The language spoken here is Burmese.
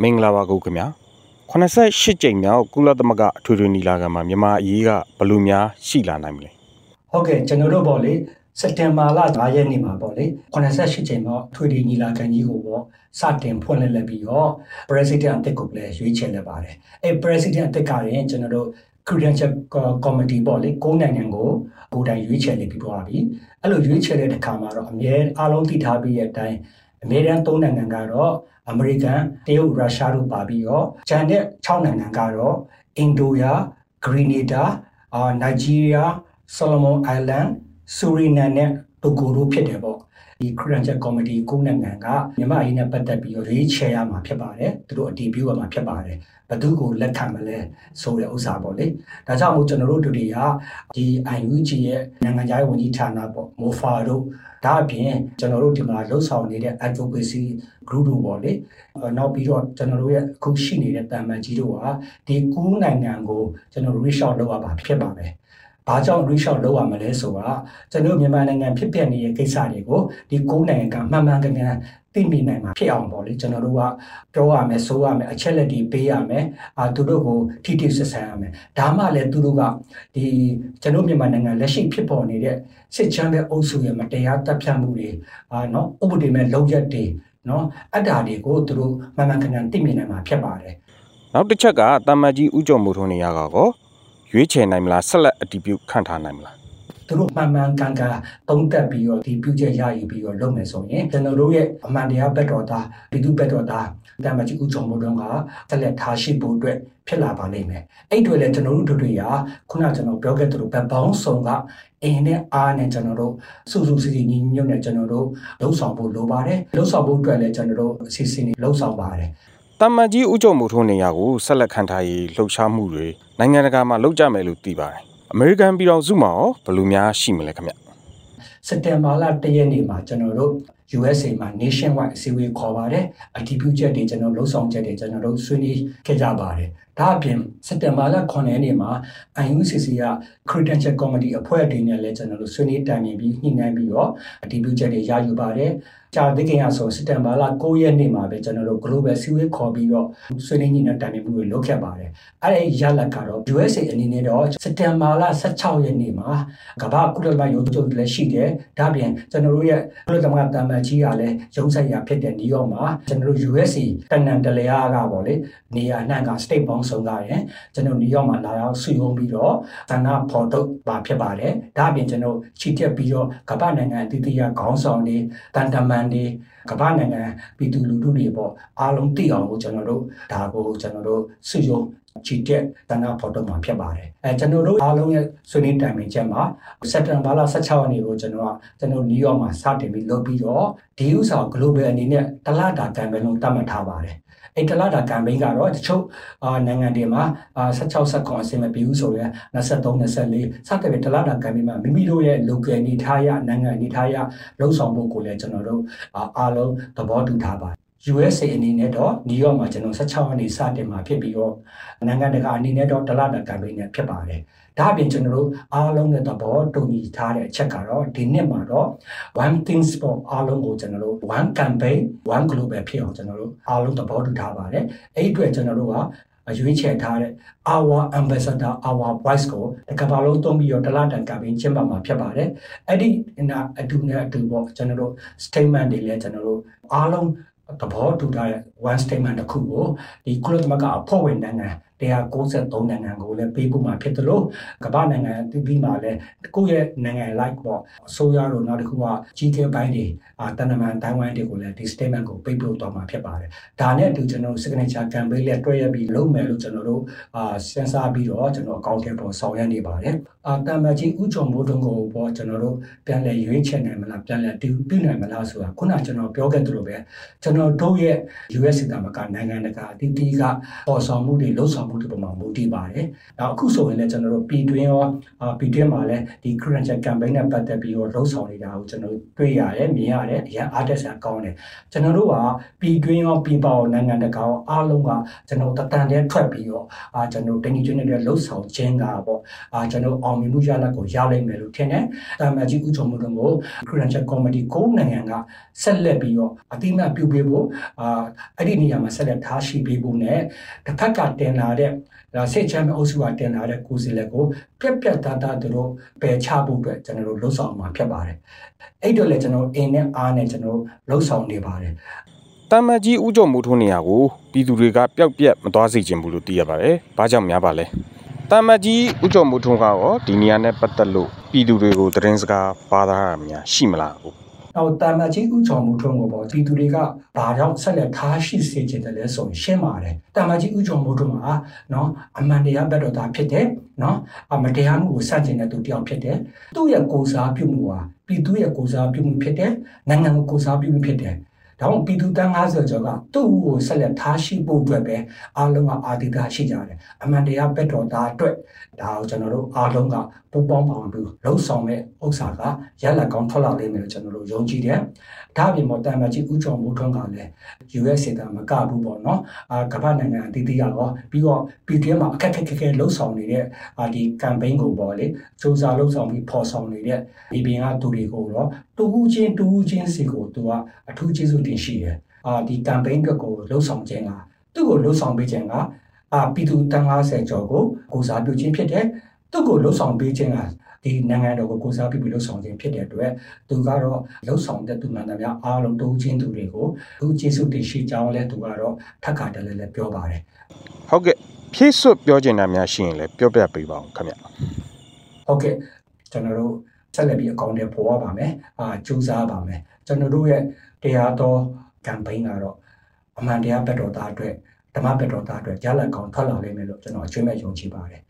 မင်္ဂလာပါကိုခင်ဗျာ88ကြိမ်မြောက်ကုလသမဂ္ဂအထွေထွေညီလာခံမှာမြန်မာအရေးကဘယ်လိုများရှိလာနိုင်မလဲဟုတ်ကဲ့ကျွန်တော်တို့ပေါ့လေစက်တင်ဘာလ9ရက်နေ့မှာပေါ့လေ88ကြိမ်မြောက်ထွေထွေညီလာခံကြီးကိုပေါ့စတင်ဖွင့်လှစ်လက်ပြီးတော့ president အသစ်ကိုလည်းရွေးချယ်လက်ပါတယ်အဲ president အသစ်ကရင်ကျွန်တော်တို့ credential committee ပေါ့လေကိုးနိုင်ငံကိုကိုယ်တိုင်ရွေးချယ်နေပြီးသွားပြီအဲ့လိုရွေးချယ်တဲ့အခါမှာတော့အမြဲအားလုံးသိထားပြီးတဲ့အတိုင်း အမေရိကန်၃နိုင်ငံကတော့အမေရိကန်တရုတ်ရုရှားတို့ပါပြီးတော့ဂျန်တဲ့6နိုင်ငံကတော့အင်ဒိုယာဂရီနီဒါအာနိုင်ဂျီးရီးယားဆယ်လမွန်အိုင်လန်ဆူရီနန်နဲ့တိုဂိုတို့ဖြစ်တယ်ပေါ့ ဒီ Credential Committee ကိုနိုင်ငံကမြန်မာအရေးနဲ့ပတ်သက်ပြီးရွေးချယ်ရမှာဖြစ်ပါတယ်သူတို့အတည်ပြုရမှာဖြစ်ပါတယ်ဘသူကိုလက်ခံမလဲဆိုတဲ့ဥစ္စာပေါ့လေဒါကြောင့်မို့ကျွန်တော်တို့တို့တွေကဒီ IUG ရဲ့နိုင်ငံခြားရေးဝန်ကြီးဌာနပေါ့မိုဖာတို့ဒါအပြင်ကျွန်တော်တို့ဒီမှာလှုပ်ဆောင်နေတဲ့ advocacy group တို့ပေါ့လေနောက်ပြီးတော့ကျွန်တော်တို့ရဲ့အခုရှိနေတဲ့တာမန်ကြီးတို့ကဒီကူးနိုင်ငံကိုကျွန်တော် reach out လုပ်ရပါဖြစ်ပါမယ် ဘာကြောင့် reach out လုပ်ရမလဲဆိုတာကျွန်တော်မြန်မာနိုင်ငံဖြစ်ပျက်နေတဲ့ကိစ္စတွေကိုဒီကိုးနိုင်ငံကမှန်မှန်ကန်ကန်သိမိနိုင်မှာဖြစ်အောင်ပေါ့လေကျွန်တော်တို့ကပြောရမယ်ဆိုရမယ်အချက်လက်တွေပေးရမယ်အာသူတို့ကိုထိထိဆက်ဆံရမယ်ဒါမှလည်းသူတို့ကဒီကျွန်တော်မြန်မာနိုင်ငံလက်ရှိဖြစ်ပေါ်နေတဲ့စစ်ချမ်းတဲ့အုပ်စုရဲ့မတရားတပ်ဖြတ်မှုတွေအာနော်ဥပဒေမဲ့လုံရက်တွေနော်အတ္တာတွေကိုသူတို့မှန်မှန်ကန်ကန်သိမြင်နိုင်မှာဖြစ်ပါတယ်နောက်တစ်ချက်ကတာမတ်ကြီးဥကြုံမှုထုံးနေရကော ရွေးချယ်နိုင်မလားဆက်လက်အတည်ပြုခန့်ထားနိုင်မလားသူတို့မှန်မှန်ကန်ကန်သုံးသက်ပြီးတော့ဒီပြုချက်ရယူပြီးတော့လုပ်မယ်ဆိုရင်ကျွန်တော်တို့ရဲ့အမှန်တရားဘက်တော်သားပြည်သူဘက်တော်သားတမကြီးဦးချုံမိုးတုံးကဆက်လက်ထားရှိဖို့အတွက်ဖြစ်လာပါလိမ့်မယ်အဲ့တွေလည်းကျွန်တော်တို့တို့တွေရာခုနကျွန်တော်ပြောခဲ့သလိုဘက်ပေါင်းစုံကအင်းနဲ့အားနဲ့ကျွန်တော်တို့စုစုစည်းစည်းညီညွတ်နဲ့ကျွန်တော်တို့လှုပ်ဆောင်ဖို့လိုပါတယ်လှုပ်ဆောင်ဖို့အတွက်လည်းကျွန်တော်တို့အစီအစဉ်တွေလှုပ်ဆောင်ပါတယ် တမန်ကြီးဦးကျော်မိုးထွန်းနေရာကိုဆက်လက်ခံထားရေးလှုပ်ရှားမှုတွေနိုင်ငံတကာမှာလုပ်ကြမယ်လို့သိပါတယ်အမေရိကန်ပြည်တော်စုမှာရောဘယ်လိုများရှိမလဲခင်ဗျစက်တင်ဘာလ၁ရက်နေ့မှာကျွန်တော်တို့ USA မှာ nationwide အစည်းအဝေးခေါ်ပါတယ်အတည်ပြုချက်တွေကျွန်တော်လှုပ်ဆောင်ချက်တွေကျွန်တော်တို့ဆွေးနွေးခဲ့ကြပါတယ်ဒါအပြင်စက်တင်ဘာလ9ရက်နေ့မှာ IUCC က Credential Committee အဖွဲ့တွေနဲ့လည်းကျွန်တော်တို့ဆွေးနွေးတိုင်ပင်ပြီးညှိနှိုင်းပြီးတော့အတည်ပြုချက်တွေရယူပါတယ်ကြာသိခင်ရဆိုစက်တင်ဘာလ9ရက်နေ့မှာပဲကျွန်တော်တို့ global စီဝေးခေါ်ပြီးတော့ဆွေးနွေးညှိနှိုင်းတိုင်ပင်မှုတွေလုပ်ခဲ့ပါတယ်အဲ့ဒီရလဒ်ကတော့ USA အနေနဲ့တော့စက်တင်ဘာလ16ရက်နေ့မှာကမ္ဘာကုလသမဂ္ဂရုံးချုပ်လည်းရှိတယ်ဒါပြင်ကျွန်တော်တို့ရဲ့ကုလသမဂ္ဂတမန်ကြီးကလည်းရုံးဆိုင်ရာဖြစ်တဲ့နယူးယောက်မှာကျွန်တော်တို့ USA တနန်တလျာကပေါ့လေနေရာနှံ့က state ပေါင်းစုံကရင်ကျွန်တော်နယူးယောက်မှာလာရောက်ဆွေးနွေးပြီးတော့သန္နာဖော်ထုတ်ပါဖြစ်ပါတယ်ဒါပြင်ကျွန်တော်ချီတက်ပြီးတော့ကမ္ဘာနိုင်ငံအသီးသီးကခေါင်းဆောင်တွေတန်တမန်တွေကမ္ဘာနိုင်ငံပြည်သူလူထုတွေပေါ့အားလုံးသိအောင်ကိုကျွန်တော်တို့ဒါကိုကျွန်တော်တို့ဆွေးနွေး ချီတက်တနာဖော်တော့မှာဖြစ်ပါတယ်အဲကျွန်တော်တို့အားလုံးရဲ့ဆွေးနွေးတိုင်ပင်ချက်မှာစက်တင်ဘာလ16ရက်နေ့ကိုကျွန်တော်ကကျွန်တော်နယူးယောက်မှာစတင်ပြီးလုပ်ပြီးတော့ဒီဥစ္စာ global အနေနဲ့တလတာကံပဲလုံးတတ်မှတ်ထားပါတယ်အဲ့တလတာကမ်ပိန်းကတော့တချို့နိုင်ငံတွေမှာ16ဆက်ခွန်အစင်မပြီးဘူးဆိုရင်23 24စသဖြင့်တလတာကမ်ပိန်းမှာမိမိတို့ရဲ့ local နေထားရနိုင်ငံနေထားရလှုပ်ဆောင်ဖို့ကိုလည်းကျွန်တော်တို့အားလုံးသဘောတူထားပါတယ် USA အနေနဲ့တော့နယူးယောက်မှာကျွန်တော်16ရက်နေ့စတင်မှာဖြစ်ပြီးတော့နိုင်ငံတကာအနေနဲ့တော့တလတာကမ်ပိန်းနဲ့ဖြစ်ပါတယ်။ဒါအပြင်ကျွန်တော်တို့အားလုံးနဲ့သဘောတူညီထားတဲ့အချက်ကတော့ဒီနှစ်မှာတော့ one things for အားလုံးကိုကျွန်တော်တို့ one campaign one global ဖြစ်အောင်ကျွန်တော်တို့အားလုံးသဘောတူထားပါတယ်။အဲ့ဒီအတွက်ကျွန်တော်တို့ကအရွေးချယ်ထားတဲ့ our ambassador our voice ကိုတကဘာလုံးသုံးပြီးတော့တလားတန်ကပင်းကျင်းပမှာဖြစ်ပါတယ်အဲ့ဒီအတူနဲ့အတူပေါ့ကျွန်တော်တို့ statement တွေလည်းကျွန်တော်တို့အားလုံး သဘောတူထားတဲ့ one statement တစ်ခုကိုဒီကုလသမဂ္ဂအဖွဲ့ဝင်နိုင်ငံ 193နိုင်ငံကိုလည်းပေးဖို့မှာဖြစ်တယ်လို့ကမ္ဘာနိုင်ငံအသီးသီးမှာလည်းကိုယ့်ရဲ့နိုင်ငံ like ပေါ့အစိုးရတို့နောက်တစ်ခုက GK ဘိုင်းတွေအာတန်တမန်တိုင်းဝိုင်းတွေကိုလည်းဒီ statement ကိုပေးပို့တော့မှာဖြစ်ပါတယ်ဒါနဲ့အတူကျွန်တော် signature campaign လေးတွဲရပြီးလုပ်မယ်လို့ကျွန်တော်တို့အာစဉ်းစားပြီးတော့ကျွန်တော်အကောင့်ထဲပေါ်ဆောင်ရွက်နေပါတယ်အာတမန်ကြီးဥချုံမိုးတုံးကိုပေါ့ကျွန်တော်တို့ပြန်လည်ရွေးချယ်နိုင်မလားပြန်လည်တူပြနိုင်မလားဆိုတာခုနကျွန်တော်ပြောခဲ့သလိုပဲကျွန်တော်တို့ရဲ့ US တာမကနိုင်ငံတကာအသီးသီးကပေါ်ဆောင်မှုတွေလှုပ်ဆောင်မှုတွေပေါ်မှာမူတည်ပါတယ်။နောက်အခုဆိုရင်လည်းကျွန်တော်တို့ပြည်တွင်းရောပြည်တွင်းမှာလည်းဒီ current campaign နဲ့ပတ်သက်ပြီးတော့လှုပ်ဆောင်နေတာကိုကျွန်တော်တွေ့ရတယ်မြင်ရတယ်အရင်အားတက်ဆန်ကောင်းတယ်။ကျွန်တော်တို့ကပြည်တွင်းရောပြည်ပရောနိုင်ငံတကာရောအားလုံးကကျွန်တော်တတန်တဲ့ထွက်ပြီးတော့အာကျွန်တော်တင်ကြီးကျွန်းနေတဲ့လှုပ်ဆောင်ခြင်းကပေါ့အာကျွန်တော်အောင်မြင်မှုရလဒ်ကိုရလိမ့်မယ်လို့ထင်တယ်။တာမကြီးဥချုံမှုတို့ကို current committee ကိုနိုင်ငံကဆက်လက်ပြီးတော့အတိအမှတ်ပြုပေးဖို့အာအဲ့ဒီနေရာမှာဆက်လက်ထားရှိပေးဖို့နဲ့တစ်ဖက်ကတင်လာတဲ့ဒါစိတ်ချမ်းအုပ်စုကတင်လာတဲ့ကိုယ်စီလက်ကိုပြက်ပြက်သားသားတို့ပယ်ချဖို့အတွက်ကျွန်တော်တို့လှုပ်ဆောင်မှာဖြစ်ပါတယ်။အဲ့တော့လည်းကျွန်တော်အင်းနဲ့အားနဲ့ကျွန်တော်လှုပ်ဆောင်နေပါတယ်။တမန်ကြီးဥကြုံမိုးထုံးနေရကိုပြည်သူတွေကပျောက်ပြက်မသွားစေချင်ဘူးလို့သိရပါတယ်။ဘာကြောင့်များပါလဲ။တမန်ကြီးဥကြုံမိုးထုံးကရောဒီနေရာနဲ့ပတ်သက်လို့ပြည်သူတွေကိုသတင်းစကားပါသားရများရှိမလားဟုတ် နောက်တာမကြီးဥချော်မှုထုံးကိုပေါ့ဒီသူတွေကဘာကြောင့်ဆက်လက်ထားရှိစေချင်တယ်လဲဆိုရင်ရှင်းပါတယ်တာမကြီးဥချော်မှုထုံးကနော်အမှန်တရားဘက်တော်သားဖြစ်တယ်နော်အမတရားမှုကိုစန့်ကျင်တဲ့သူတယောက်ဖြစ်တယ်သူ့ရဲ့ကိုစားပြုမှုဟာပြည်သူရဲ့ကိုစားပြုမှုဖြစ်တယ်နိုင်ငံကိုကိုစားပြုမှုဖြစ်တယ် ဒါကြောင့်ပြည်သူတန်း90ကျော်ကသူ့ကိုဆက်လက်ထားရှိဖို့အတွက်ပဲအားလုံးကအာတိတာရှိကြတယ်အမှန်တရားဘက်တော်သားအတွက်ဒါကိုကျွန်တော်တို့အားလုံးကပူပေါင်းပါအောင်ပြီးလှုပ်ဆောင်တဲ့ဥစ္စာကရလက်ကောင်းထွက်လာလိမ့်မယ်လို့ကျွန်တော်တို့ယုံကြည်တယ်ဒါအပြင်ပေါ်တန်မကြီးဥချုံမိုးထွန်းကလည်း US တာမကဘူးပေါ့နော်အာကမ္ဘာနိုင်ငံအသီးသီးရောပြီးတော့ပြည်တွင်းမှာအခက်ခက်ခဲလှုပ်ဆောင်နေတဲ့အာဒီ campaign ကိုပေါ့လေစူးစမ်းလှုပ်ဆောင်ပြီးပေါ်ဆောင်နေတဲ့ဒီပင်ကသူတွေကိုတော့တူဦးချင်းတူဦးချင်းစီကိုသူကအထူးကျေးဇူးတင်ရှိတယ်အာဒီ campaign အတွက်ကိုလှုပ်ဆောင်ခြင်းကသူ့ကိုလှုပ်ဆောင်ပေးခြင်းကအာပြည်သူတန်း90ကျော်ကိုကိုစားပြုခြင်းဖြစ်တယ်သူ့ကိုလှုပ်ဆောင်ပေးခြင်းကဒီနိုင်ငံတော်ကိုကိုစားပြုပြီးလှုပ်ဆောင်ခြင်းဖြစ်တဲ့အတွက်သူကတော့လှုပ်ဆောင်တဲ့သူမှန်သမျှအားလုံးတိုးချင်းသူတွေကိုသူကျေးဇူးတင်ရှိကြောင်းလဲသူကတော့ထပ်ခါတလဲလဲပြောပါတယ်ဟုတ်ကဲ့ဖြည့်စွတ်ပြောချင်တာများရှိရင်လည်းပြောပြပေးပါအောင်ခင်ဗျဟုတ်ကဲ့ကျွန်တော်တို့ ဆက်လက်ပြီးအကောင့်တွေပေါ်ရပါမယ်အာစူးစမ်းပါမယ်ကျွန်တော်တို့ရဲ့တရားတော် campaign ကတော့အမှန်တရားဘက်တော်သားအတွက်ဓမ္မဘက်တော်သားအတွက်ရလဒ်ကောင်းထွက်လာလိမ့်မယ်လို့ကျွန်တော်အချွေးမဲ့ယုံကြည်ပါတယ်